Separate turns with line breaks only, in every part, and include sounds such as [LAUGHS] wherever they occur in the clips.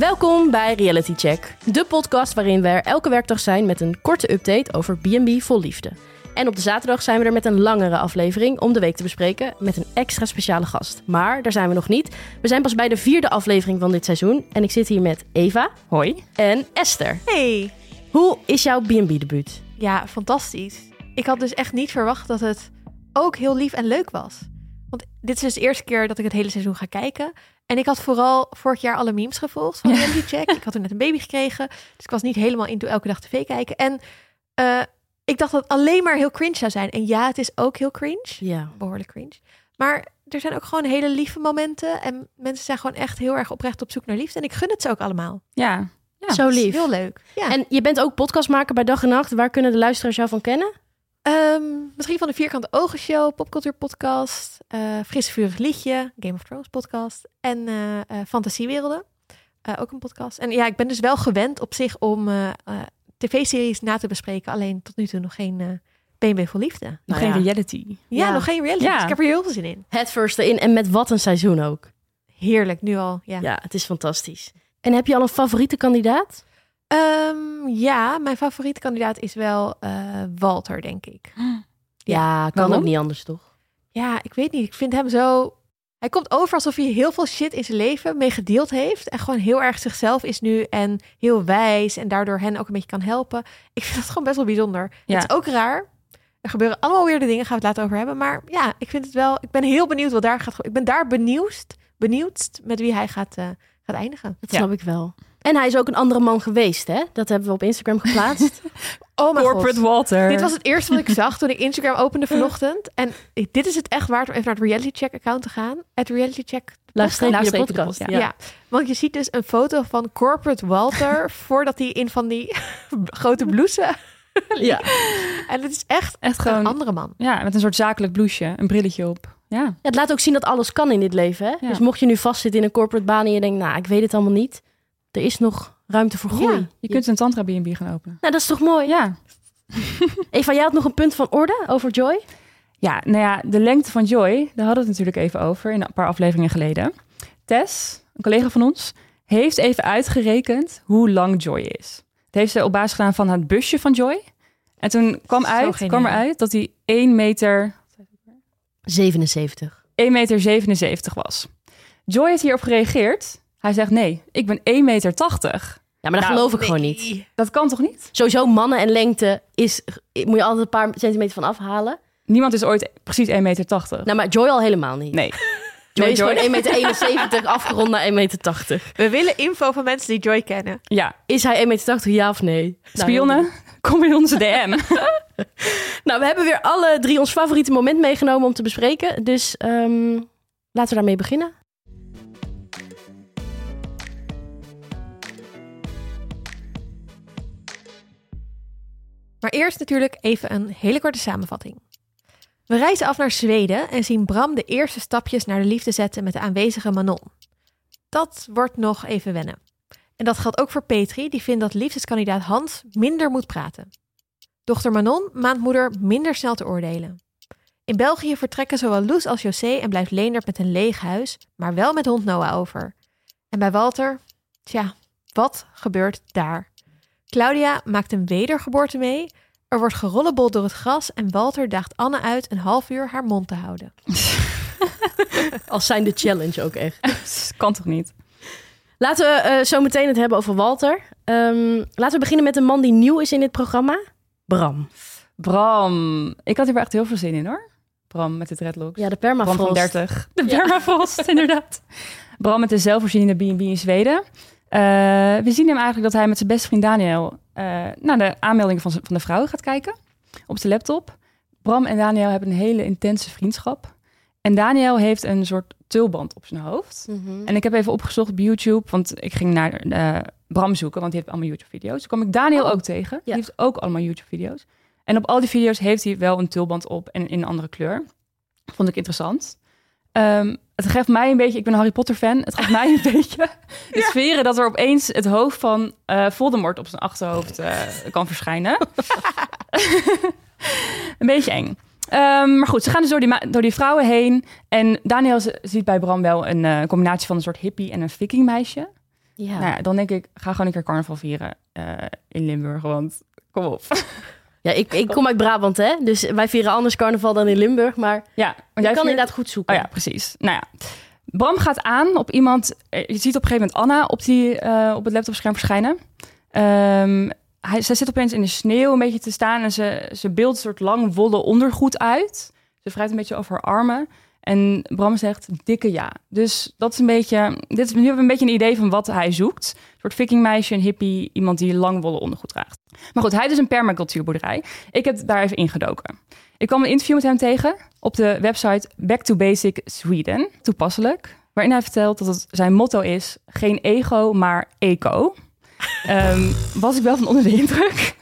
Welkom bij Reality Check, de podcast waarin we er elke werkdag zijn met een korte update over B&B vol liefde. En op de zaterdag zijn we er met een langere aflevering om de week te bespreken met een extra speciale gast. Maar daar zijn we nog niet. We zijn pas bij de vierde aflevering van dit seizoen en ik zit hier met Eva
Hoi.
en Esther.
Hey.
Hoe is jouw B&B-debuut?
Ja, fantastisch. Ik had dus echt niet verwacht dat het ook heel lief en leuk was. Want dit is dus de eerste keer dat ik het hele seizoen ga kijken. En ik had vooral vorig jaar alle memes gevolgd van Reality Check. Ik had er net een baby gekregen. Dus ik was niet helemaal into elke dag tv kijken. En eh, ik dacht dat het alleen maar heel cringe zou zijn. En ja, het is ook heel cringe.
Ja.
Behoorlijk cringe. Maar er zijn ook gewoon hele lieve momenten. En mensen zijn gewoon echt heel erg oprecht op zoek naar liefde. En ik gun het ze ook allemaal.
Ja. ja.
Zo lief.
Heel leuk. Ja.
En je bent ook podcastmaker bij Dag en Nacht. Waar kunnen de luisteraars jou van kennen?
Ehm, misschien van de Vierkante Ogen Show, Popcultuur Podcast, eh Frisse Vurig Liedje, Game of Thrones podcast en eh eh, Fantasiewerelden. Eh, ook een podcast. En ja, ik ben dus wel gewend op zich om eh, eh, tv-series na te bespreken. Alleen tot nu toe nog geen eh BNB voor Liefde.
Nog
Nou
geen
ja.
reality.
Ja,
Ja.
nog geen reality.
Ja.
Dus ik heb er heel veel zin in.
Het first in en met wat een seizoen ook.
Heerlijk, nu al. Ja.
Ja, het is fantastisch. En heb je al een favoriete kandidaat?
Ehm, ja, mijn favoriete kandidaat is wel eh, Walter, denk ik. [GASPS]
Ja, kan ook niet anders, toch?
Ja, ik weet niet. Ik vind hem zo. Hij komt over alsof hij heel veel shit in zijn leven mee gedeeld heeft. En gewoon heel erg zichzelf is nu. En heel wijs. En daardoor hen ook een beetje kan helpen. Ik vind dat gewoon best wel bijzonder.
Ja.
Het is ook raar. Er gebeuren allemaal weer de dingen. Gaan we het later over hebben. Maar ja, ik vind het wel. Ik ben heel benieuwd wat daar gaat. Ik ben daar benieuwd. Benieuwd met wie hij gaat, eh, gaat eindigen.
Dat
Ja.
snap ik wel. En hij is ook een andere man geweest, hè? Dat hebben we op Instagram geplaatst. [LAUGHS]
Oh mijn
Corporate
god.
Walter.
Dit was het eerste wat ik [LAUGHS] zag toen ik Instagram opende vanochtend. En dit is het echt waard om even naar het reality check account te gaan. Het reality check
de podcast.
Ja. want je ziet dus een foto van Corporate Walter [LAUGHS] voordat hij in van die grote blouses.
Ja.
En het is echt
Echt
een
gewoon,
andere man.
ja, met een soort zakelijk blouseje, een brilletje op. Ja.
Ja, Het laat ook zien dat alles kan in dit leven, hè?
Ja.
Dus mocht je nu vastzitten in een corporate baan en je denkt, nou, ik weet het allemaal niet. Er is nog ruimte voor groei.
Ja,
Je kunt een tantra B&B gaan openen.
Nou, dat is toch mooi?
Ja. [LAUGHS]
Eva, jij had nog een punt van orde over Joy?
Ja, nou ja, de lengte van Joy, daar hadden we het natuurlijk even over in een paar afleveringen geleden. Tess, een collega van ons, heeft even uitgerekend hoe lang Joy is. Dat heeft ze op basis gedaan van het busje van Joy. En toen kwam, uit,
geniaal.
kwam eruit dat hij 1 meter
77.
1,77 meter 77 was. Joy heeft hierop gereageerd. Hij zegt nee, ik ben 1,80 meter.
Ja, maar dat
Nou,
geloof ik gewoon niet.
Dat kan toch niet?
Sowieso mannen en lengte is, moet je altijd een paar centimeter van afhalen.
Niemand is ooit precies 1,80 meter.
Nou, maar Joy al helemaal niet.
Nee. [LAUGHS]
Joy
Nee,
is
Joy-
gewoon 1,71 meter [LAUGHS] afgerond naar 1,80 meter.
We willen info van mensen die Joy kennen.
Ja,
Is hij 1,80 meter, ja of nee? Nou,
spionnen, [LAUGHS] kom in onze DM.
Nou, we hebben weer alle drie ons favoriete moment meegenomen om te bespreken. Dus ehm, laten we daarmee beginnen.
Maar eerst natuurlijk even een hele korte samenvatting. We reizen af naar Zweden en zien Bram de eerste stapjes naar de liefde zetten met de aanwezige Manon. Dat wordt nog even wennen. En dat geldt ook voor Petri, die vindt dat liefdeskandidaat Hans minder moet praten. Dochter Manon maand moeder minder snel te oordelen. In België vertrekken zowel Loes als José en blijft Leendert met een leeg huis, maar wel met hond Noah over. En bij Walter, tja, wat gebeurt daar? Claudia maakt een wedergeboorte mee, er wordt gerollebold door het gras en Walter daagt Anne uit een half uur haar mond te houden. [LAUGHS]
Als zijn de challenge ook echt. [LAUGHS]
kan toch niet?
Laten we eh, zo meteen het hebben over Walter. Ehm, laten we beginnen met een man die nieuw is in dit programma. Bram.
Bram. Ik had hier wel echt heel veel zin in hoor. Bram met de dreadlocks.
Ja, de
Bram
permafrost.
van 30. [LAUGHS] De
Ja.
permafrost, inderdaad. Bram met de zelfvoorzienende B&B in Zweden. Eh, we zien hem eigenlijk dat hij met zijn beste vriend Daniel... eh, naar de aanmeldingen van, van de vrouwen gaat kijken. Op zijn laptop. Bram en Daniel hebben een hele intense vriendschap. En Daniel heeft een soort tulband op zijn hoofd.
Mhm.
En ik heb even opgezocht op YouTube, want ik ging naar eh, Bram zoeken, want die heeft allemaal YouTube-video's. Toen kwam ik Daniel
Oh,
ook tegen.
ja.
Die heeft ook allemaal YouTube-video's. En op al die video's heeft hij wel een tulband op en in een andere kleur. Vond ik interessant. Ehm, het geeft mij een beetje, ik ben een Harry Potter fan, het geeft mij een [LAUGHS] beetje de sferen dat er opeens het hoofd van eh, Voldemort op zijn achterhoofd eh, kan verschijnen. [LAUGHS] een beetje eng. Ehm, maar goed, ze gaan dus door die, door die vrouwen heen. En Daniel ziet bij Bram wel een eh, combinatie van een soort hippie en een vikingmeisje.
Ja.
Nou ja, dan denk ik, ga gewoon een keer carnaval vieren in Limburg, want kom op.
Ja, ik, ik kom uit Brabant, hè? Dus wij vieren anders carnaval dan in Limburg. Maar
ja,
je kan
viert-
inderdaad goed zoeken.
Oh ja, precies. Nou ja, Bram gaat aan op iemand. eh, Je ziet op een gegeven moment Anna op, die, eh, op het laptopscherm verschijnen. Ehm, hij, zij zit opeens in de sneeuw een beetje te staan en ze, ze beeldt een soort lang wollen ondergoed uit. Ze wrijft een beetje over haar armen. En Bram zegt dikke ja. Dus dat is een beetje. Dit is, nu hebben we een beetje een idee van wat hij zoekt. Een soort vikingmeisje, een hippie, iemand die lang wollen ondergoed draagt. Maar goed, hij is dus een permacultuurboerderij. Ik heb daar even ingedoken. Ik kwam een interview met hem tegen op de website Back to Basic Sweden, toepasselijk, waarin hij vertelt dat het zijn motto is: geen ego, maar eco. [LAUGHS] Ehm, was ik wel van onder de indruk.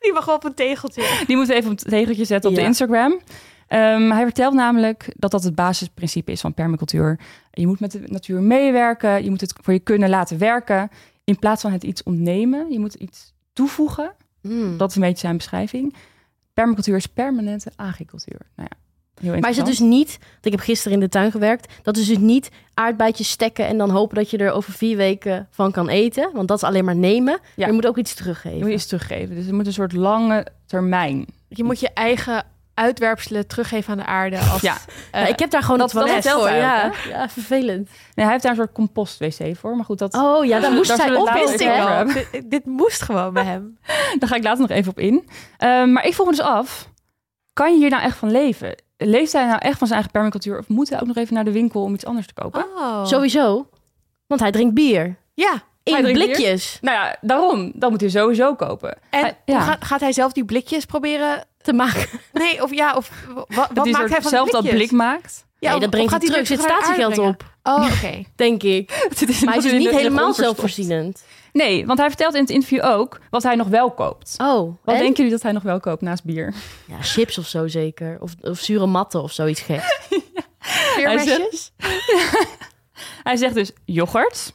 Die mag wel op een tegeltje.
Die moeten we even op het tegeltje zetten op
Ja.
de Instagram. Ehm, hij vertelt namelijk dat dat het basisprincipe is van permacultuur. Je moet met de natuur meewerken, je moet het voor je kunnen laten werken. In plaats van het iets ontnemen, je moet iets toevoegen.
Hmm.
Dat is een beetje zijn beschrijving. Permacultuur is permanente agricultuur. Nou ja, heel
Maar is het dus niet, want ik heb gisteren in de tuin gewerkt, dat is dus niet aardbeidjes stekken en dan hopen dat je er over vier weken van kan eten. Want dat is alleen maar nemen.
Ja.
Je moet ook iets
Je
teruggeven.
moet iets teruggeven. Dus het moet een soort lange termijn.
Je moet je eigen uitwerpselen teruggeven aan de aarde. Als,
Ja.
eh,
Ja, ik heb daar gewoon
dat-
toilet
dat
voor.
hij
Ja. ja, vervelend.
Nee, hij heeft daar een soort compost-wc voor. Maar goed, dat,
Oh ja, daar moest
we
op.
wel. Dit, dit moest gewoon bij hem. [LAUGHS]
daar ga ik later nog even op in. Ehm, maar ik vroeg me dus af, kan je hier nou echt van leven? Leeft hij nou echt van zijn eigen permacultuur? Of moet hij ook nog even naar de winkel om iets anders te kopen?
Oh.
Sowieso. Want hij drinkt bier.
Ja.
In
bier?
blikjes.
Nou ja, daarom. Dan moet hij sowieso kopen.
En
Hij- ja.
gaat, gaat hij zelf die blikjes proberen?
Te maken.
Nee, of ja, of [LAUGHS] wa- wat, maakt hij van
zelf dat
blikjes?
blik maakt.
Ja,
nee, dat brengt hij terug. Zit statiegeld op.
Oh, oké. [LAUGHS]
Denk ik. [LAUGHS] Maar hij is dus niet helemaal zelfvoorzienend.
Nee, want hij vertelt in het interview ook wat hij nog wel koopt.
Oh,
Wat
en?
denken jullie dat hij nog wel koopt naast bier?
Ja, chips of zo zeker. Of, of zure matten of zoiets gek.
Veermesjes?
Hij zegt dus yoghurt.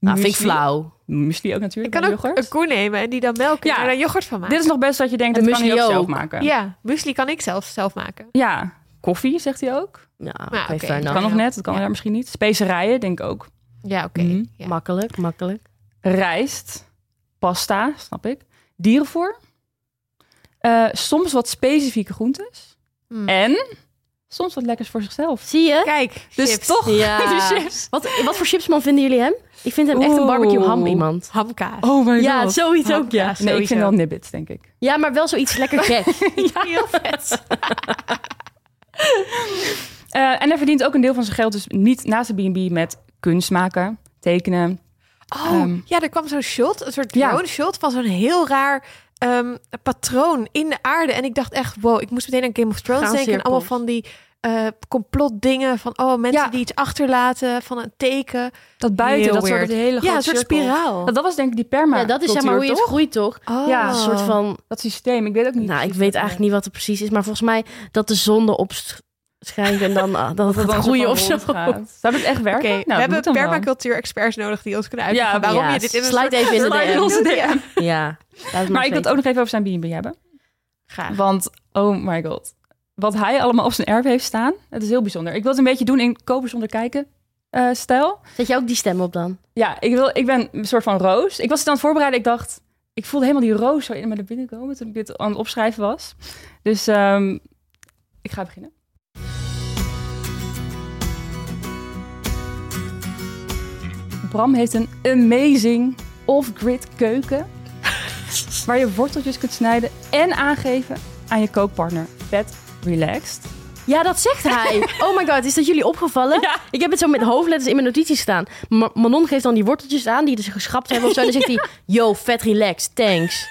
Nou, vind ik flauw.
Muesli ook
Ik
natuurlijk.
kan
bij
ook
yoghurt.
een koe nemen en die dan melken
Ja.
en daar yoghurt van maken.
Dit is nog best dat je denkt,
En
dat kan hij ook zelf maken.
Ja, muesli kan ik zelf zelf maken.
Ja, koffie zegt hij ook.
Ja,
Dat
kan nog net, dat kan
Ja.
daar misschien niet. Specerijen, denk ik ook.
Ja, oké.
Mhm.
Ja.
Makkelijk, makkelijk.
Rijst, pasta, snap ik. Dierenvoer. Eh, soms wat specifieke groentes.
Mm.
En soms wat lekkers voor zichzelf.
Zie je?
Kijk,
Dus
chips.
toch,
Ja. [LAUGHS]
die chips.
Wat, wat voor chipsman vinden jullie hem? Ik vind hem echt een barbecue ham iemand.
Hamkaas.
Oh my
Ja, zoiets ook, ja.
Nee, ik vind wel nibbits, denk ik.
Ja, maar wel zoiets lekker [LAUGHS] gek.
Heel vet.
Eh, en hij verdient ook een deel van zijn geld dus niet naast de B&B met kunst maken, tekenen.
Oh,
Ehm.
ja, er kwam zo'n shot, een soort
Ja.
drone shot van zo'n heel raar ehm, patroon in de aarde. En ik dacht echt, wow, ik moest meteen aan Game of Thrones denken. En allemaal van die eh complotdingen van, oh, mensen
Ja.
die iets achterlaten van een teken.
Dat buiten,
Heel
dat soort
weird.
dat hele
Ja,
grote
een soort
cirkel.
spiraal.
Dat, dat was denk ik die perma.
Ja, dat is zeg maar hoe je het groeit, toch?
Oh.
Ja,
Een soort van...
Dat systeem, ik weet ook niet.
Nou, ik weet eigenlijk niet wat er precies is. Maar volgens mij dat de zon erop sch- schijnt en dan, ah, dat het gaat groeien of zo.
rondgaat. Zou het echt werken? Nou,
we hebben permacultuur-experts nodig die ons kunnen uitleggen
Ja,
waarom
ja,
je dit in een
slide
soort...
even in de
Slide in
DM.
onze DM.
Ja.
Maar ik wil het ook nog even over zijn B&B hebben.
Graag.
Want, oh my god. Wat hij allemaal op zijn erf heeft staan, het is heel bijzonder. Ik wil het een beetje doen in kopen zonder kijken eh, stijl.
Zet je ook die stem op dan?
Ja, ik, wil, ik ben een soort van roos. Ik was het aan het voorbereiden. Ik dacht, ik voelde helemaal die roos zo in me naar binnen komen toen ik dit aan het opschrijven was. Dus ehm, ik ga beginnen. Bram heeft een amazing off-grid keuken. [LAUGHS] waar je worteltjes kunt snijden en aangeven aan je kookpartner. Vet relaxed.
Ja, dat zegt hij. [LAUGHS] Oh my god, is dat jullie opgevallen?
Ja.
Ik heb het zo met hoofdletters in mijn notities staan. Ma- Manon geeft dan die worteltjes aan die ze geschrapt hebben of zo. En dan zegt hij, [LAUGHS] yo, vet relaxed, thanks.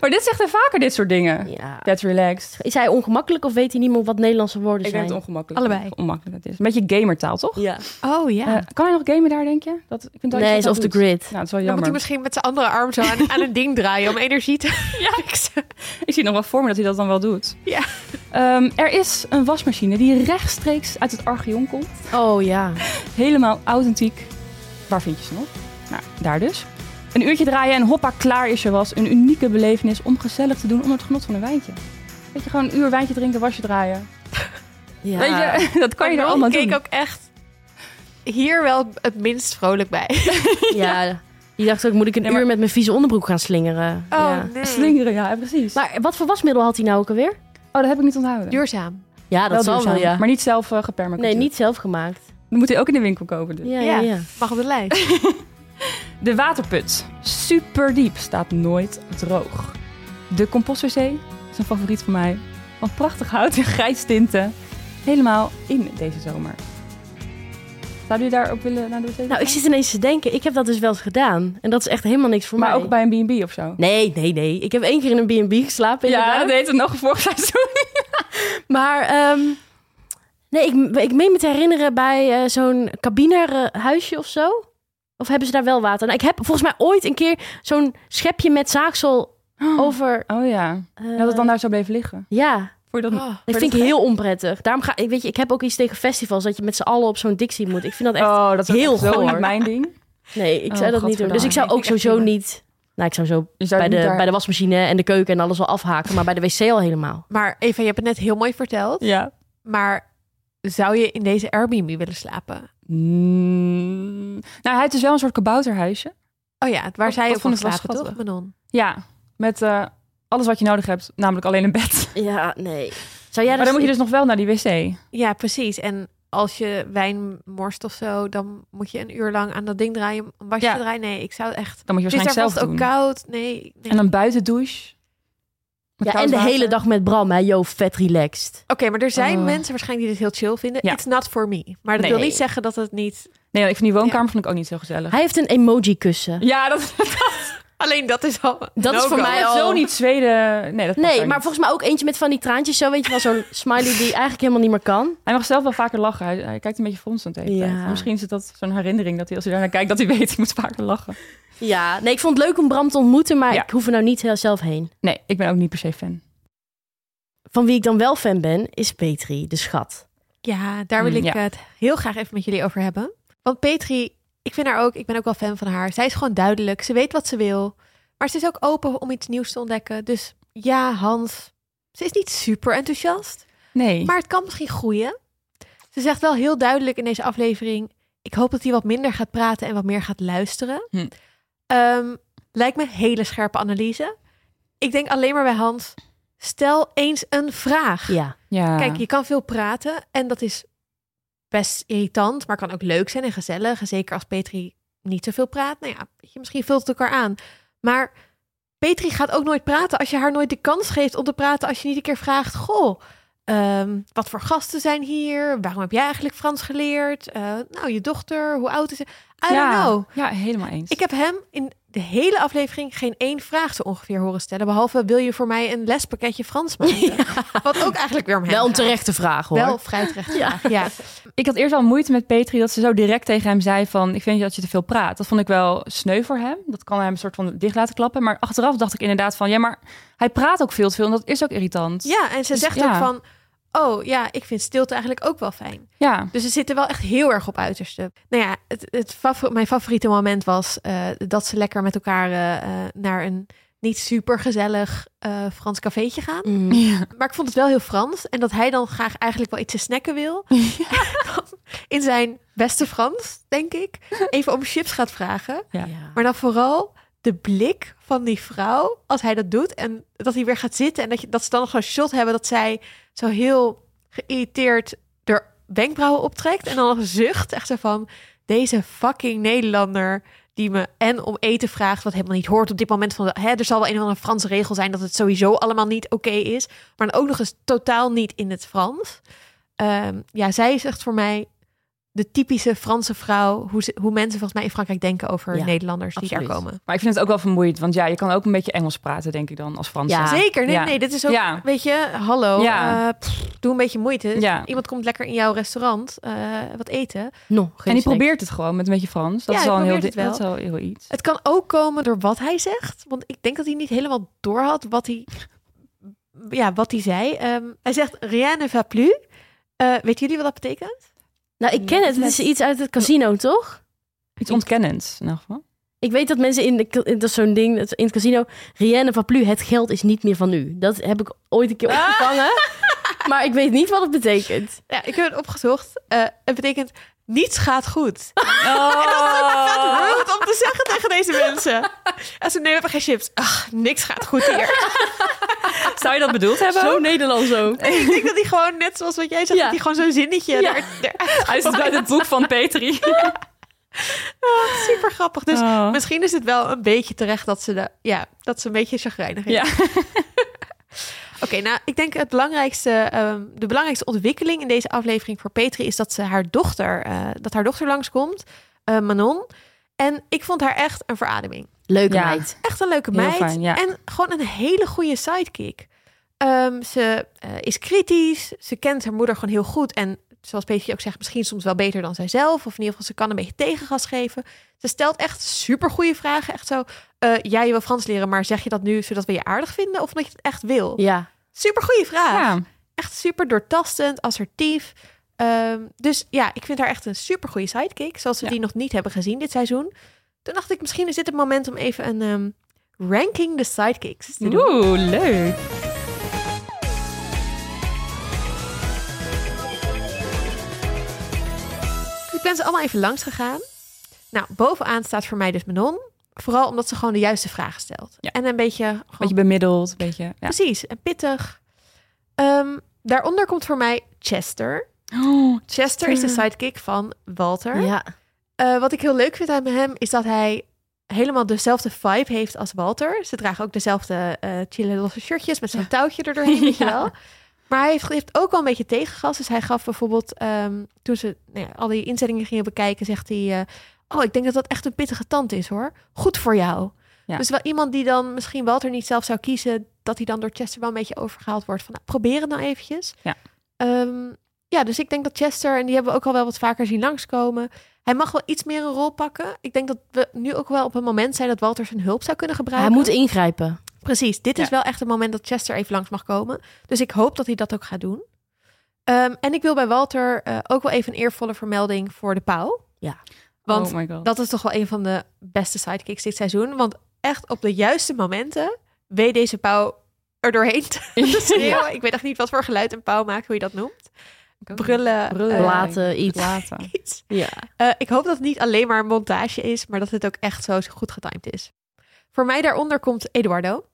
Maar dit zegt hij vaker, dit soort dingen.
Ja.
Vet relaxed.
Is hij ongemakkelijk of weet hij niet meer wat Nederlandse woorden
Ik denk
zijn?
het ongemakkelijk.
Allebei.
Ongemakkelijk het is. Een beetje gamertaal, toch?
Ja.
Oh ja.
Eh, kan hij nog gamen daar, denk je? Dat, ik vind dat
Nee,
hij
is
dat
off the grid.
Nou, dat is wel
Dan moet
jammer.
hij misschien met zijn andere arm zo aan, aan een ding draaien om energie te [LAUGHS] fixen.
Ik zie nog wel voor me dat hij dat dan wel doet.
Ja.
Ehm, er is een wasmachine die rechtstreeks uit het Archeon komt.
Oh ja.
Helemaal authentiek. Waar vind je ze nog? Nou, daar dus. Een uurtje draaien en hoppa, klaar is je was. Een unieke belevenis om gezellig te doen onder het genot van een wijntje. Weet je, gewoon een uur wijntje drinken, wasje draaien.
ja.
Weet je, [LAUGHS] dat kan je er allemaal
keek
doen.
ook echt hier wel het minst vrolijk bij. [LAUGHS]
Ja, Die dacht ook, moet ik een
Nee, maar-
uur met mijn vieze onderbroek gaan slingeren?
Oh,
ja.
nee.
Slingeren, ja, precies.
Maar wat voor wasmiddel had hij nou ook alweer?
oh, dat heb ik niet onthouden.
Duurzaam.
Ja, dat
Wel
zal wel, ja.
Maar niet zelf uh.
Nee, niet zelf gemaakt.
Dan moet hij ook in de winkel kopen dus.
Ja, ja, ja.
Mag op de lijst. [LAUGHS]
De waterput. Super diep. Staat nooit droog. De compostwc is een favoriet van mij. Van prachtig hout en grijs tinten. Helemaal in deze zomer. Zouden jullie daarop willen naar de wc?
Nou, ik zit ineens te denken, ik heb dat dus wel eens gedaan. En dat is echt helemaal niks voor
Maar
mij.
ook bij een B&B of zo?
Nee, nee, nee. Ik heb één keer in een B&B geslapen
Ja, dat deed het nog vorig seizoen. [LAUGHS]
Maar ehm, nee, ik, ik meen me te herinneren bij eh, zo'n cabinehuisje of zo. Of hebben ze daar wel water? Nou, ik heb volgens mij ooit een keer zo'n schepje met zaagsel over...
Oh ja.
eh,
Dat het dan daar zo bleef liggen.
Ja,
Dat...
Oh.
dat vind ik heel onprettig. Daarom ga ik, weet je, ik heb ook iets tegen festivals dat je met z'n allen op zo'n dixie moet. Ik vind dat echt...
oh, dat is ook
heel
echt zo
goor.
niet mijn ding.
nee, ik
oh,
zou dat niet doen. Dus ik zou
Nee,
ook sowieso niet... Nou, ik zou zo
zou
bij de,
daar-
bij de wasmachine en de keuken en alles wel afhaken. Maar bij de wc al helemaal.
Maar Eva, je hebt het net heel mooi verteld.
Ja.
Maar zou je in deze Airbnb willen slapen?
Mm, nou, hij heeft dus wel een soort kabouterhuisje.
Oh ja, waar zij
vond
van slapen, toch? Manon?
Ja, met eh, alles wat je nodig hebt, namelijk alleen een bed.
Ja, nee. Zou jij
Maar dan moet je dus nog wel naar die wc.
Ja, precies. En als je wijn morst of zo, dan moet je een uur lang aan dat ding draaien een wasje
Ja.
draaien. Nee, ik zou het echt...
Dan moet je waarschijnlijk zelf
vast ook
doen.
koud. Nee, nee.
En een buitendouche.
Ja, en de
water.
hele dag met Bram, hè? Yo, vet relaxed.
Oké, maar er zijn
Oh.
mensen waarschijnlijk die dit heel chill vinden.
Ja.
It's not for me. Maar dat
Nee.
wil niet zeggen dat het niet...
Nee, ik vind die woonkamer vond ik ook niet zo gezellig.
Hij heeft een emoji kussen.
Ja, dat, [LAUGHS]
Alleen dat is al...
Dat is voor
no-go.
mij al-
zo niet Zweden. Nee, dat
Nee, maar
niet.
volgens mij ook eentje met van die traantjes zo. Weet je wel, zo'n smiley die eigenlijk helemaal niet meer kan.
Hij mag zelf wel vaker lachen. Hij, hij kijkt een beetje fronsend.
Ja.
Misschien is het dat zo'n herinnering dat hij als hij daarnaar kijkt dat hij weet hij moet vaker lachen.
Ja, nee, ik vond het leuk om Bram te ontmoeten, maar
Ja.
ik hoef er nou niet heel zelf heen.
Nee, ik ben ook niet per se fan.
Van wie ik dan wel fan ben, is Petri, de schat.
Ja, daar wil
Mm,
ik
ja.
het heel graag even met jullie over hebben. Want Petri, ik vind haar ook, ik ben ook wel fan van haar. Zij is gewoon duidelijk, ze weet wat ze wil. Maar ze is ook open om iets nieuws te ontdekken. Dus ja, Hans, ze is niet super enthousiast.
Nee.
Maar het kan misschien groeien. Ze zegt wel heel duidelijk in deze aflevering... ik hoop dat hij wat minder gaat praten en wat meer gaat luisteren.
Hm.
Ehm, lijkt me hele scherpe analyse. Ik denk alleen maar bij Hans... stel eens een vraag.
Ja.
ja.
Kijk, je kan veel praten en dat is best irritant, maar kan ook leuk zijn en gezellig. En zeker als Petri niet zoveel praat. Nou ja, je, misschien vult het elkaar aan. Maar Petri gaat ook nooit praten als je haar nooit de kans geeft om te praten. Als je niet een keer vraagt, goh, ehm, wat voor gasten zijn hier? Waarom heb jij eigenlijk Frans geleerd? Eh, nou, je dochter, hoe oud is ze? I
ja.
don't know.
Ja, helemaal eens.
Ik heb hem in de hele aflevering geen één vraag zo ongeveer horen stellen. Behalve, wil je voor mij een lespakketje Frans maken? Wat ook eigenlijk weer om hem
Wel een
gaat.
terechte vraag, hoor.
Wel vrij terecht. Ja. ja.
Ik had eerst al moeite met Petri dat ze zo direct tegen hem zei van... ik vind dat je te veel praat. Dat vond ik wel sneu voor hem. Dat kan hem een soort van dicht laten klappen. Maar achteraf dacht ik inderdaad van... ja, maar hij praat ook veel te veel en dat is ook irritant.
ja, en ze
Dus
zegt
ja.
ook van... Oh ja, ik vind stilte eigenlijk ook wel fijn.
Ja,
Dus ze zitten wel echt heel erg op uiterste. Nou ja, het, het favor- mijn favoriete moment was eh, dat ze lekker met elkaar eh, eh, naar een niet super gezellig eh, Frans cafeetje gaan.
Mm.
ja.
Maar ik vond het wel heel Frans. En dat hij dan graag eigenlijk wel iets te snacken wil. [LAUGHS] [LAUGHS] In zijn beste Frans, denk ik. Even om chips gaat vragen.
Ja.
Maar dan vooral de blik van die vrouw als hij dat doet. En dat hij weer gaat zitten. En dat, je, dat ze dan nog zo'n shot hebben dat zij zo heel geïrriteerd er wenkbrauwen optrekt. En dan nog zucht. Echt zo van, deze fucking Nederlander die me en om eten vraagt, wat helemaal niet hoort op dit moment. Van, hè, er zal wel een of andere Franse regel zijn dat het sowieso allemaal niet oké is. Maar dan ook nog eens totaal niet in het Frans. Ehm, ja, zij is echt voor mij de typische Franse vrouw. Hoe, ze, hoe mensen volgens mij in Frankrijk denken over
Ja,
Nederlanders die
absoluut.
daar komen.
Maar ik vind het ook wel vermoeiend. Want ja, je kan ook een beetje Engels praten, denk ik dan, als Frans.
Ja.
Zeker, nee,
Ja.
nee, dit is ook,
Ja.
weet je, hallo,
Ja.
eh, pff, doe een beetje moeite.
Ja.
Iemand komt lekker in jouw restaurant eh, wat eten.
No,
En die probeert het gewoon met een beetje Frans. Dat
Ja,
is een heel, dat is wel heel iets.
Het kan ook komen door wat hij zegt, want ik denk dat hij niet helemaal doorhad wat hij, ja, wat hij zei. Ehm, hij zegt rien ne va plus. Eh weten jullie wat dat betekent?
Nou, ik ken het. Het is iets uit het casino, toch?
Iets ontkennends, in elk geval.
Ik weet dat mensen in de... Dat is zo'n ding, dat in het casino... Rien ne va plus, het geld is niet meer van u. Dat heb ik ooit een keer opgevangen. [LAUGHS] maar ik weet niet wat het betekent.
Ja, ik heb het opgezocht. Eh, het betekent niets gaat goed. [LAUGHS]
Oh.
Rude om te zeggen tegen deze mensen. En ze nemen geen chips. Ach, niks gaat goed hier. [LAUGHS]
Zou je dat bedoeld hebben?
Zo Nederlands ook.
En [LAUGHS] ik denk dat hij gewoon, net zoals wat jij zegt,
Ja.
dat hij gewoon zo'n zinnetje
Ja.
daar, daar-
Hij is uit het boek van Petri.
super grappig. Dus
Oh.
misschien is het wel een beetje terecht dat ze, de, ja, dat ze een beetje chagrijnig is.
Ja.
Oké, nou, ik denk het belangrijkste, ehm, de belangrijkste ontwikkeling in deze aflevering voor Petri is dat ze haar dochter, eh, dat haar dochter langskomt, eh, Manon. En ik vond haar echt een verademing.
Leuke
Ja.
meid.
Echt een leuke
Heel
meid.
fijn, ja.
En gewoon een hele goede sidekick. Ehm, ze eh, is kritisch. Ze kent haar moeder gewoon heel goed. En zoals Petri ook zegt, misschien soms wel beter dan zijzelf. Of in ieder geval, ze kan een beetje tegengas geven. Ze stelt echt super goede vragen. Echt zo, eh ja, je wil Frans leren, maar zeg je dat nu zodat we je aardig vinden? Of omdat je het echt wil?
Ja.
Super goede vraag.
Ja.
Echt super doortastend, assertief. Ehm, dus ja, ik vind haar echt een super goede sidekick. Zoals we
Ja.
die nog niet hebben gezien dit seizoen. Toen dacht ik, misschien is dit het moment om even een ehm, ranking de sidekicks te doen.
Oeh, leuk.
Ik ben ze allemaal even langs gegaan. Nou, bovenaan staat voor mij dus Manon. Vooral omdat ze gewoon de juiste vragen stelt.
Ja.
En een beetje... Gewoon,
Beetje bemiddeld, een beetje. Ja.
Precies, en pittig. Ehm, daaronder komt voor mij Chester.
Oh,
Chester is de sidekick van Walter.
Ja.
Eh, wat ik heel leuk vind aan hem is dat hij helemaal dezelfde vibe heeft als Walter. Ze dragen ook dezelfde eh chille losse shirtjes met zo'n touwtje er doorheen, weet je [LAUGHS]
Ja.
wel. Maar hij heeft, heeft ook wel een beetje tegengas. Dus hij gaf bijvoorbeeld, ehm, toen ze nou ja, al die inzendingen gingen bekijken, zegt hij... eh, oh, ik denk dat dat echt een pittige tand is, hoor. Goed voor jou.
Ja.
Dus wel iemand die dan misschien Walter niet zelf zou kiezen... dat hij dan door Chester wel een beetje overgehaald wordt. Van, nou, probeer het nou eventjes.
Ja.
Ehm, ja, dus ik denk dat Chester, en die hebben we ook al wel wat vaker zien langskomen... Hij mag wel iets meer een rol pakken. Ik denk dat we nu ook wel op een moment zijn dat Walter zijn hulp zou kunnen
Hij
gebruiken.
moet ingrijpen.
Precies, dit is wel echt het moment dat Chester even langs mag komen. Dus ik hoop dat hij dat ook gaat doen. Ehm, en ik wil bij Walter eh, ook wel even een eervolle vermelding voor de pauw.
Ja.
Want
oh
dat is toch wel een van de beste sidekicks dit seizoen. Want echt op de juiste momenten weet deze pauw er doorheen te [LAUGHS] schreeuwen. Ik weet echt niet wat voor geluid een pauw maakt, hoe je dat noemt. Brullen,
Brullen.
eh,
Blaten, iets.
Laten. [LAUGHS]
iets.
Ja.
Eh, ik hoop dat het niet alleen maar montage is, maar dat het ook echt zo goed getimed is. Voor mij daaronder komt Eduardo.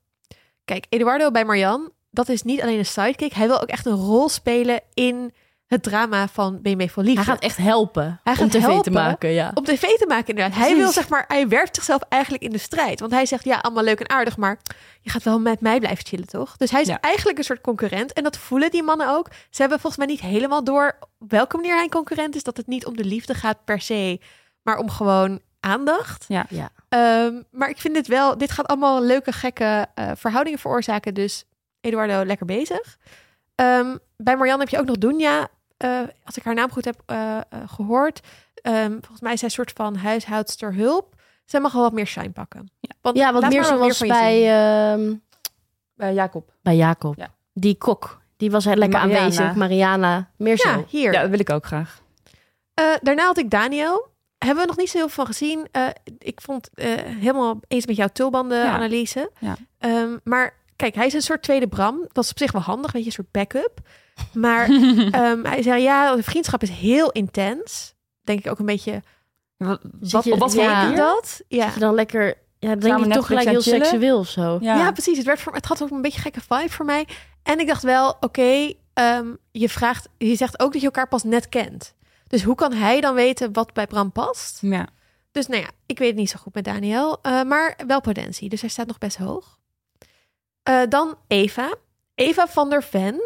Kijk, Eduardo bij Marianne, dat is niet alleen een sidekick. Hij wil ook echt een rol spelen in het drama van BMW voor Liefde.
Hij gaat echt helpen
Hij
om
gaat
tv te maken. Ja.
Op tv te maken inderdaad. Hij
Precies.
wil zeg maar, hij werpt zichzelf eigenlijk in de strijd. Want hij zegt, ja, allemaal leuk en aardig, maar je gaat wel met mij blijven chillen, toch? Dus hij is
Ja.
eigenlijk een soort concurrent. En dat voelen die mannen ook. Ze hebben volgens mij niet helemaal door op welke manier hij een concurrent is. Dat het niet om de liefde gaat per se, maar om gewoon aandacht.
Ja.
Ja.
Ehm, maar ik vind dit wel, dit gaat allemaal leuke, gekke eh, verhoudingen veroorzaken. Dus Eduardo, lekker bezig. Ehm, bij Marianne heb je ook nog Dunja. Eh, als ik haar naam goed heb eh, eh, gehoord. Ehm, volgens mij is zij een soort van huishoudster hulp. Zij mag wel wat meer shine pakken.
Ja.
Want
ja, wat meer zoals bij, ehm,
Bij Jacob.
bij Jacob.
Ja.
Die kok. Die was lekker
Mariana.
aanwezig. Mariana. Meer zo.
Ja, hier.
Ja, dat wil ik ook graag.
Eh, daarna had ik Daniel. Hebben we nog niet zo heel veel van gezien. Eh, ik vond eh, helemaal eens met jouw tulbanden-analyse.
Ja.
Ehm, maar kijk, hij is een soort tweede Bram. Dat is op zich wel handig, weet je, een soort backup. Maar [LAUGHS] ehm, hij zei, ja, de vriendschap is heel intens. Denk ik ook een beetje,
Wat,
Zit
wat,
je-
wat voor
ja.
manier?
dat? Ja.
Dat je dan lekker... Ja, dan denk toch gelijk heel
chillen?
seksueel of zo.
Ja. precies. Het, werd voor, het had ook een beetje een gekke vibe voor mij. En ik dacht wel, oké, ehm, je vraagt, je zegt ook dat je elkaar pas net kent. Dus hoe kan hij dan weten wat bij Bram past?
Ja.
Dus nou ja, ik weet het niet zo goed met Daniel, eh, maar wel potentie. Dus hij staat nog best hoog. Eh, dan Eva. Eva van der Ven.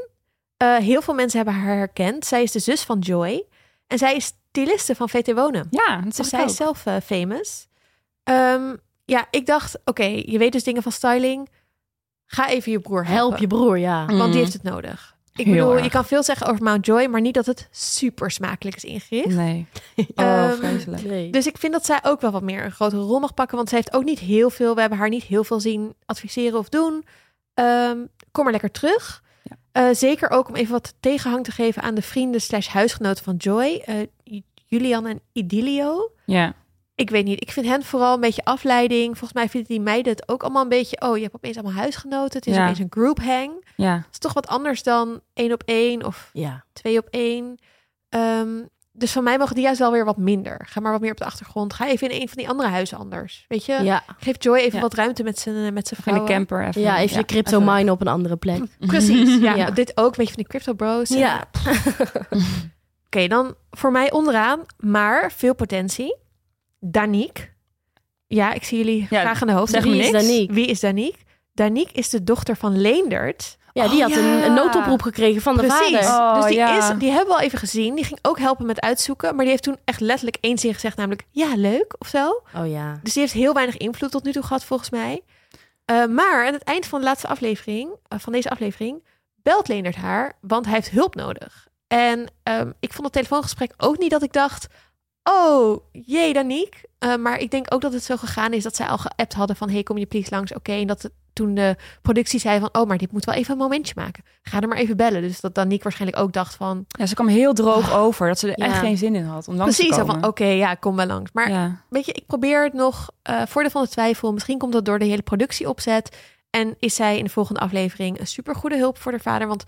Eh, heel veel mensen hebben haar herkend. Zij is de zus van Joy. En zij is styliste van VT Wonen.
Ja, dat
Dus zij
ik
is
ook.
zelf eh, famous. Ehm, ja, ik dacht, oké, je weet dus dingen van styling. Ga even je broer helpen.
Help je broer, ja.
Mm.
Want die heeft het nodig. Ik
Heel
bedoel,
erg.
je kan veel zeggen over Mount Joy, maar niet dat het super smakelijk is ingericht.
Nee. [LAUGHS] Oh,
Ehm,
vreselijk.
Nee.
Dus ik vind dat zij ook wel wat meer een grotere rol mag pakken. Want zij heeft ook niet heel veel. We hebben haar niet heel veel zien adviseren of doen. Ehm, kom maar lekker terug. Eh, zeker ook om even wat tegenhang te geven aan de vrienden slash huisgenoten van Joy. eh, Julian en Idilio.
Ja.
Ik weet niet. Ik vind hen vooral een beetje afleiding. Volgens mij vinden die meiden het ook allemaal een beetje... Oh, je hebt opeens allemaal huisgenoten. Het is
Ja.
opeens een group hang.
Ja.
Het is toch wat anders dan één op één of
Ja.
twee op één. Ehm, Dus van mij mogen die juist wel weer wat minder. Ga maar wat meer op de achtergrond. Ga even in een van die andere huizen anders. Weet je?
Ja,
Geef Joy even
Ja.
wat ruimte met zijn met zijn
de camper even.
ja even de crypto
even-
mine op een andere plek. [LAUGHS]
Precies. Ja,
Ja.
dit ook. Weet je van die crypto bros.
Ja, [LAUGHS]
Oké, dan voor mij onderaan, maar veel potentie. Danique. Ja, ik zie jullie
Ja,
graag aan de hoofd.
zeg
me
Wie
niks.
is
Danique?
Wie is Danique? Danique is de dochter van Leendert.
Ja die
Oh,
had Een,
ja.
een noodoproep gekregen van de vader.
Oh,
dus die,
ja.
is, die hebben we al even gezien. Die ging ook helpen met uitzoeken. Maar die heeft toen echt letterlijk één zin gezegd. Namelijk, ja, leuk of zo.
Oh ja.
Dus die heeft heel weinig invloed tot nu toe gehad, volgens mij. Eh, maar aan het eind van de laatste aflevering, eh, van deze aflevering, belt Leendert haar, want hij heeft hulp nodig. En ehm, ik vond het telefoongesprek ook niet dat ik dacht, oh, jee, Danique. Eh, maar ik denk ook dat het zo gegaan is dat zij al geappt hadden van, hey, kom je please langs? Oké, en dat het, toen de productie zei van, oh, maar dit moet wel even een momentje maken. Ga er maar even bellen. Dus dat Danique waarschijnlijk ook dacht van,
Ja, ze kwam heel droog over. Dat ze er
Ja.
echt geen zin in had om langs
precies,
te komen.
van, oké, ja, kom wel langs. Maar
ja.
weet je, ik probeer het nog eh voordeel van de twijfel. Misschien komt dat door de hele productie opzet. En is zij in de volgende aflevering een supergoede hulp voor de vader, want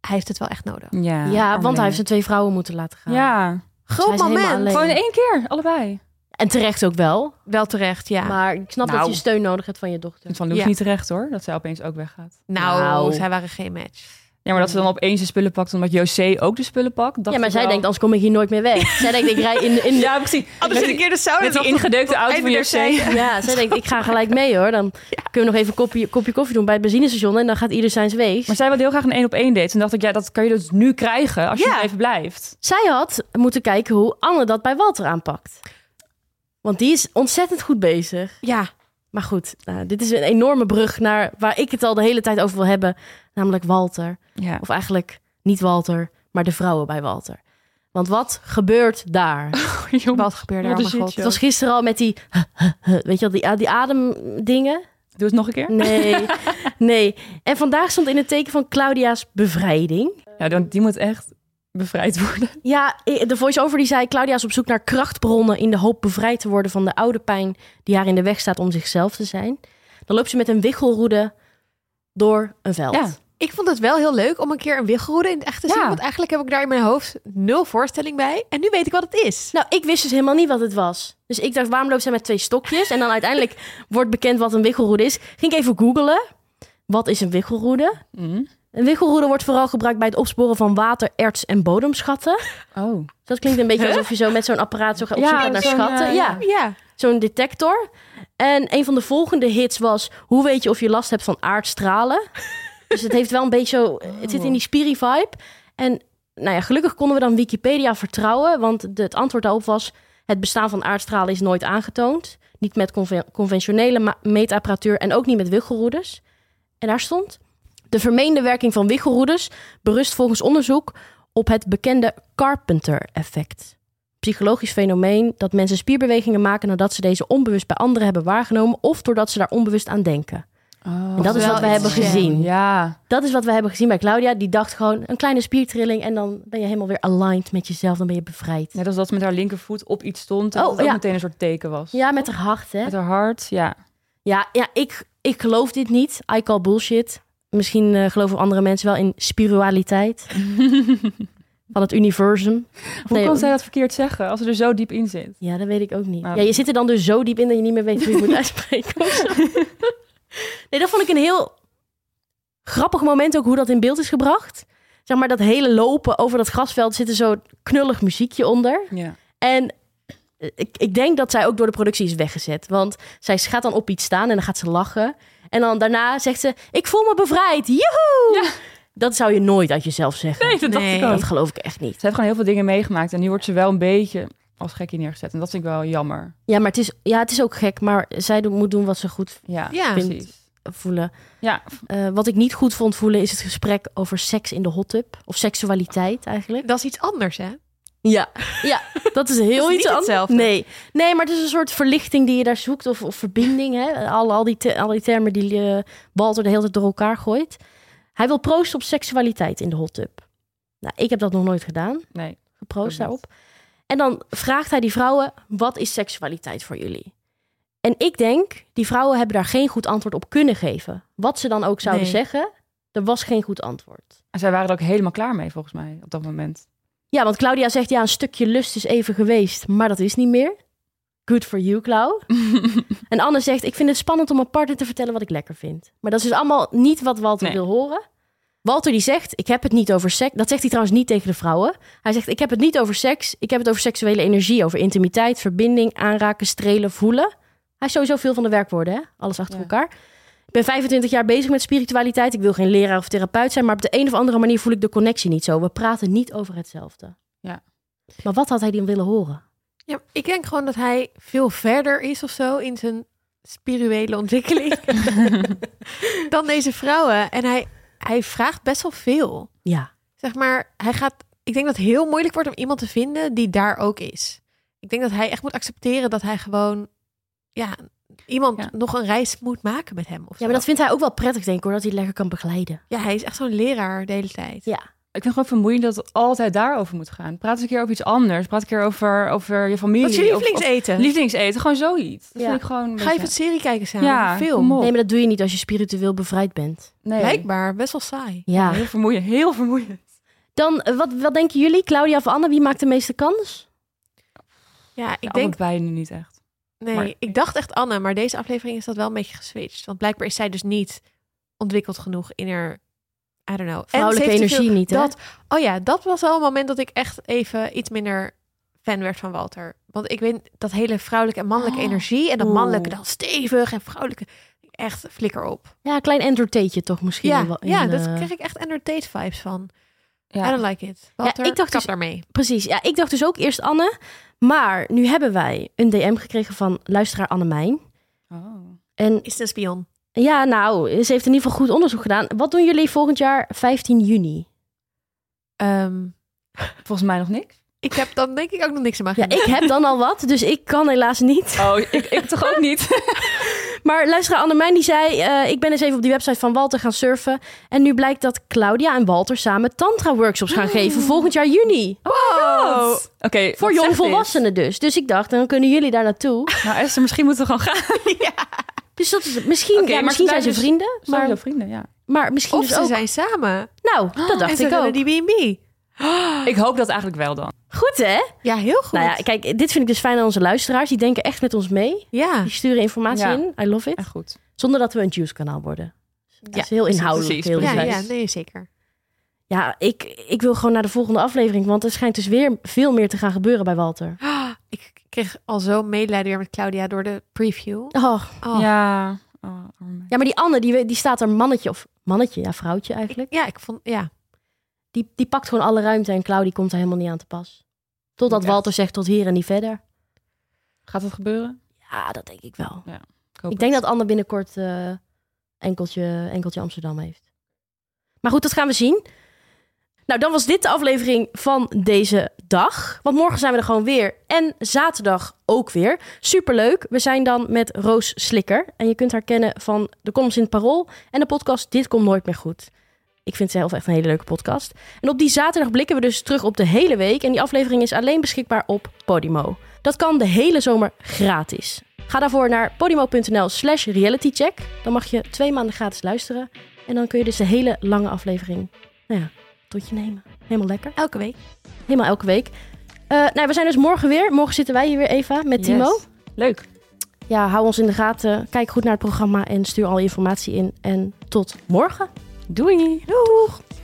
hij heeft het wel echt nodig.
Ja,
Ja, want hij heeft zijn twee vrouwen moeten laten gaan.
Ja,
Groot moment.
gewoon in één keer, allebei.
En terecht ook wel.
Wel terecht, ja.
Maar ik snap dat
Nou.
je steun nodig hebt van je dochter.
Van Loes
Ja.
niet terecht hoor, dat zij opeens ook weggaat.
nou,
Nou.
zij waren geen match.
Ja, maar dat ze dan opeens de spullen pakt omdat José ook de spullen pakt. dacht
Ja, maar zij
wel.
denkt, anders kom ik hier nooit meer weg. zij denkt, ik rij in... in
Ja, precies.
Anders zit ik hier de sauna
Met die ingedeukte auto van José.
Ja, zij denkt, ik ga gelijk mee hoor. Dan kunnen we nog even een kopje, kopje koffie doen bij het benzinestation. En dan gaat ieder zijn wees.
Maar zij wilde heel graag een één op één date. Toen dacht ik, ja, dat kan je dus nu krijgen als je
Ja.
even blijft.
Zij had moeten kijken hoe Anne dat bij Walter aanpakt. Want die is ontzettend goed bezig.
Ja,
Maar goed, nou, dit is een enorme brug naar waar ik het al de hele tijd over wil hebben. Namelijk Walter.
Ja.
Of eigenlijk niet Walter, maar de vrouwen bij Walter. Want wat gebeurt daar? [LAUGHS]
wat gebeurde er?
Wat een
Oh mijn
shit,
god.
Het was gisteren al met die, [LAUGHS] weet je wel, die, die ademdingen.
Doe het nog een keer.
Nee, [LAUGHS] nee. En vandaag stond in het teken van Claudia's bevrijding.
Ja, dan- die moet echt bevrijd worden.
Ja, de voice-over die zei... Claudia is op zoek naar krachtbronnen... in de hoop bevrijd te worden van de oude pijn... die haar in de weg staat om zichzelf te zijn. Dan loopt ze met een wichelroede door een veld.
Ja.
Ik vond het wel heel leuk om een keer een wiggelroede in het echt te zien. Want eigenlijk heb ik daar in mijn hoofd nul voorstelling bij. En nu weet ik wat het is.
Nou, ik wist dus helemaal niet wat het was. Dus ik dacht, waarom loopt zij met twee stokjes? En dan uiteindelijk [LAUGHS] wordt bekend wat een wichelroede is. Ging ik even googlen. Wat is een wichelroede?
Mhm.
Een wichelroede wordt vooral gebruikt bij het opsporen van water, erts en bodemschatten.
Oh.
Dus dat klinkt een beetje alsof je zo met zo'n apparaat zo gaat op zoek naar schatten.
eh,
ja.
Ja.
zo'n detector. En een van de volgende hits was... Hoe weet je of je last hebt van aardstralen? [LAUGHS] dus het heeft wel een beetje zo... Het zit in die spiri-vibe. En nou ja, gelukkig konden we dan Wikipedia vertrouwen. Want de, het antwoord daarop was... Het bestaan van aardstralen is nooit aangetoond. Niet met conven- conventionele meetapparatuur en ook niet met wichelroedes. En daar stond... De vermeende werking van wichelroedes berust volgens onderzoek op het bekende Carpenter-effect psychologisch fenomeen dat mensen spierbewegingen maken nadat ze deze onbewust bij anderen hebben waargenomen of doordat ze daar onbewust aan denken.
Oh.
En dat is wat we hebben gezien.
Ja.
Dat is wat we hebben gezien bij Claudia. Die dacht gewoon een kleine spiertrilling en dan ben je helemaal weer aligned met jezelf. Dan ben je bevrijd.
Net als dat ze met haar linkervoet op iets stond. En
Oh,
dat ook meteen een soort teken was.
Ja, met haar hart, hè?
Met haar hart, ja.
Ja, ja ik, ik geloof dit niet. I call bullshit. Misschien eh, geloven andere mensen wel in spiritualiteit. [LAUGHS] van het universum.
Hoe
nee,
kan zij dat verkeerd zeggen als ze er zo diep in zit?
Ja, dat weet ik ook niet.
Nou,
ja, je zit er dan dus zo diep in dat je niet meer weet hoe je het moet [LAUGHS] uitspreken. nee, dat vond ik een heel grappig moment ook hoe dat in beeld is gebracht. Zeg maar dat hele lopen over dat grasveld zit er zo'n knullig muziekje onder.
Ja.
En ik, ik denk dat zij ook door de productie is weggezet. Want zij gaat dan op iets staan en dan gaat ze lachen. En dan daarna zegt ze, ik voel me bevrijd. Joehoe!
Ja.
Dat zou je nooit uit jezelf zeggen.
Nee, dat dacht
Nee.
ik ook.
Dat geloof ik echt niet.
Ze heeft gewoon heel veel dingen meegemaakt. En nu wordt ze wel een beetje als gekkie neergezet. En dat vind ik wel jammer.
Ja, maar het is, ja, het is ook gek. Maar zij moet doen wat ze goed
Ja,
Ja.
precies.
voelen.
Ja,
Eh, wat ik niet goed vond voelen is het gesprek over seks in de hot tub. Of seksualiteit eigenlijk.
Dat is iets anders, hè?
Ja, ja dat is heel [LAUGHS]
Dat is
iets anders. Nee. nee, maar het is een soort verlichting die je daar zoekt. Of, of verbinding. Hè? Al, al, die te- al die termen die eh, Walter de hele tijd door elkaar gooit. Hij wil proosten op seksualiteit in de hot tub. Nou, ik heb dat nog nooit gedaan.
nee.
Geproost daarop. En dan vraagt hij die vrouwen, wat is seksualiteit voor jullie? En ik denk, die vrouwen hebben daar geen goed antwoord op kunnen geven. Wat ze dan ook zouden
Nee.
zeggen, er was geen goed antwoord.
En zij waren er ook helemaal klaar mee, volgens mij, op dat moment.
Ja, want Claudia zegt ja, een stukje lust is even geweest, maar dat is niet meer. Good for you, Clau. [LAUGHS] en Anne zegt, ik vind het spannend om mijn partner te vertellen wat ik lekker vind. Maar dat is dus allemaal niet wat Walter
Nee.
wil horen. Walter die zegt, ik heb het niet over seks. Dat zegt hij trouwens niet tegen de vrouwen. Hij zegt, ik heb het niet over seks. Ik heb het over seksuele energie, over intimiteit, verbinding, aanraken, strelen, voelen. Hij is sowieso veel van de werkwoorden, hè? Alles achter
Ja.
elkaar. Ik ben 25 jaar bezig met spiritualiteit. Ik wil geen leraar of therapeut zijn, maar op de een of andere manier voel ik de connectie niet zo. We praten niet over hetzelfde.
Ja.
Maar wat had hij dan willen horen?
Ja, ik denk gewoon dat hij veel verder is of zo in zijn spirituele ontwikkeling [LAUGHS] dan deze vrouwen. En hij, hij vraagt best wel veel.
Ja.
Zeg maar, hij gaat. Ik denk dat het heel moeilijk wordt om iemand te vinden die daar ook is. Ik denk dat hij echt moet accepteren dat hij gewoon, ja, iemand
Ja.
nog een reis moet maken met hem. Of
ja,
zo.
maar dat vindt hij ook wel prettig, denk ik hoor, dat hij het lekker kan begeleiden.
ja, hij is echt zo'n leraar de hele tijd.
Ja.
Ik vind het gewoon vermoeiend dat het altijd daarover moet gaan. Praat eens een keer over iets anders. Praat een keer over, over je familie.
Wat is je
of- of-
lievelingseten?
Lievelingseten, gewoon zoiets. Dat
Ja.
vind ik gewoon een
Ga even serie kijken samen?
Ja,
een film?
Nee, maar dat doe je niet als je spiritueel bevrijd bent.
Nee.
Blijkbaar, best wel saai.
Ja.
Heel vermoeiend, heel vermoeiend.
Dan, eh, wat, wat denken jullie, Claudia of Anne? Wie maakt de meeste kans?
Ja, ik
Ja,
denk
allebei nu niet echt.
Nee,
Maar-
ik dacht echt Anne, maar deze aflevering is dat wel een beetje geswitcht. Want blijkbaar is zij dus niet ontwikkeld genoeg in haar, I don't know.
Vrouwelijke energie
veel-
niet, hè?
Dat, oh ja, dat was wel een moment dat ik echt even iets minder fan werd van Walter. Want ik weet dat hele vrouwelijke en mannelijke
Oh.
energie en dat mannelijke dan stevig en vrouwelijke echt flikker op.
Ja, een klein entertainje toch misschien.
Ja,
wel in,
ja, dat
eh,
kreeg ik echt entertained vibes van. I
Ja.
don't like it. Walter,
ik dacht
kap
dus-
daarmee.
Precies. Ja, ik dacht dus ook eerst Anne. Maar nu hebben wij een DM gekregen van luisteraar Annemijn.
Oh.
En
Is het een spion?
ja, nou, ze heeft in ieder geval goed onderzoek gedaan. Wat doen jullie volgend jaar 15 juni?
Ehm,
Volgens mij nog niks.
ik heb dan denk ik ook nog niks in mijn
Ja, ik heb dan al wat, dus ik kan helaas niet.
Oh, ik, ik toch ook niet. [LAUGHS]
Maar luisteraar Annemijn die zei... eh, ik ben eens even op die website van Walter gaan surfen. En nu blijkt dat Claudia en Walter samen tantra-workshops gaan geven volgend jaar juni.
Wow.
Oké,
Voor
wat zegt
jongvolwassenen dus. Dus ik dacht, dan kunnen jullie daar naartoe.
Nou Esther, misschien moeten we gewoon gaan. [LAUGHS]
Dus dat is, misschien, ja,
maar
misschien zijn ze
blijven
vrienden. Maar,
vrienden, ja.
maar misschien
Of
dus
ze
ook...
zijn samen.
Nou, dat
en
dacht
ze
ik ook.
die B&B.
Ik hoop dat eigenlijk wel dan.
Goed hè?
Ja, heel goed.
Nou ja, kijk, dit vind ik dus fijn aan onze luisteraars. Die denken echt met ons mee.
ja.
Die sturen informatie
Ja.
in. I love it.
Echt goed.
Zonder dat we een juice kanaal worden. Dat
Ja,
is heel inhoudelijk.
precies,
heel
ja,
precies.
ja, nee, zeker.
Ja, ik, ik wil gewoon naar de volgende aflevering. Want er schijnt dus weer veel meer te gaan gebeuren bij Walter. [GASPS]
Ik kreeg al zo medelijden weer met Claudia door de preview.
Oh,
Oh.
Ja. Oh,
ja, maar die Anne, die, die staat er mannetje of mannetje, ja, vrouwtje eigenlijk.
Ja, ik vond, ja.
Die, die pakt gewoon alle ruimte en Claudie komt er helemaal niet aan te pas. Totdat
echt.
Walter zegt tot hier en niet verder.
Gaat het gebeuren?
Ja, dat denk ik wel.
hoop
Ik denk dat Anne binnenkort eh, enkeltje, enkeltje Amsterdam heeft. Maar goed, dat gaan we zien. Nou, dan was dit de aflevering van deze dag. Want morgen zijn we er gewoon weer. En zaterdag ook weer. Superleuk. We zijn dan met Roos Slikker. En je kunt haar kennen van de columns in het Parool. En de podcast Dit Komt Nooit Meer Goed. Ik vind zelf echt een hele leuke podcast. En op die zaterdag blikken we dus terug op de hele week. En die aflevering is alleen beschikbaar op Podimo. Dat kan de hele zomer gratis. Ga daarvoor naar podimo.nl slash realitycheck. Dan mag je twee maanden gratis luisteren. En dan kun je dus de hele lange aflevering nou ja, tot je nemen. Helemaal lekker.
Elke week.
Helemaal elke week. Eh, nou, we zijn dus morgen weer. Morgen zitten wij hier weer, Eva, met Timo.
Leuk.
Ja, hou ons in de gaten. Kijk goed naar het programma en stuur al je informatie in. En tot morgen.
Doei.
Doeg!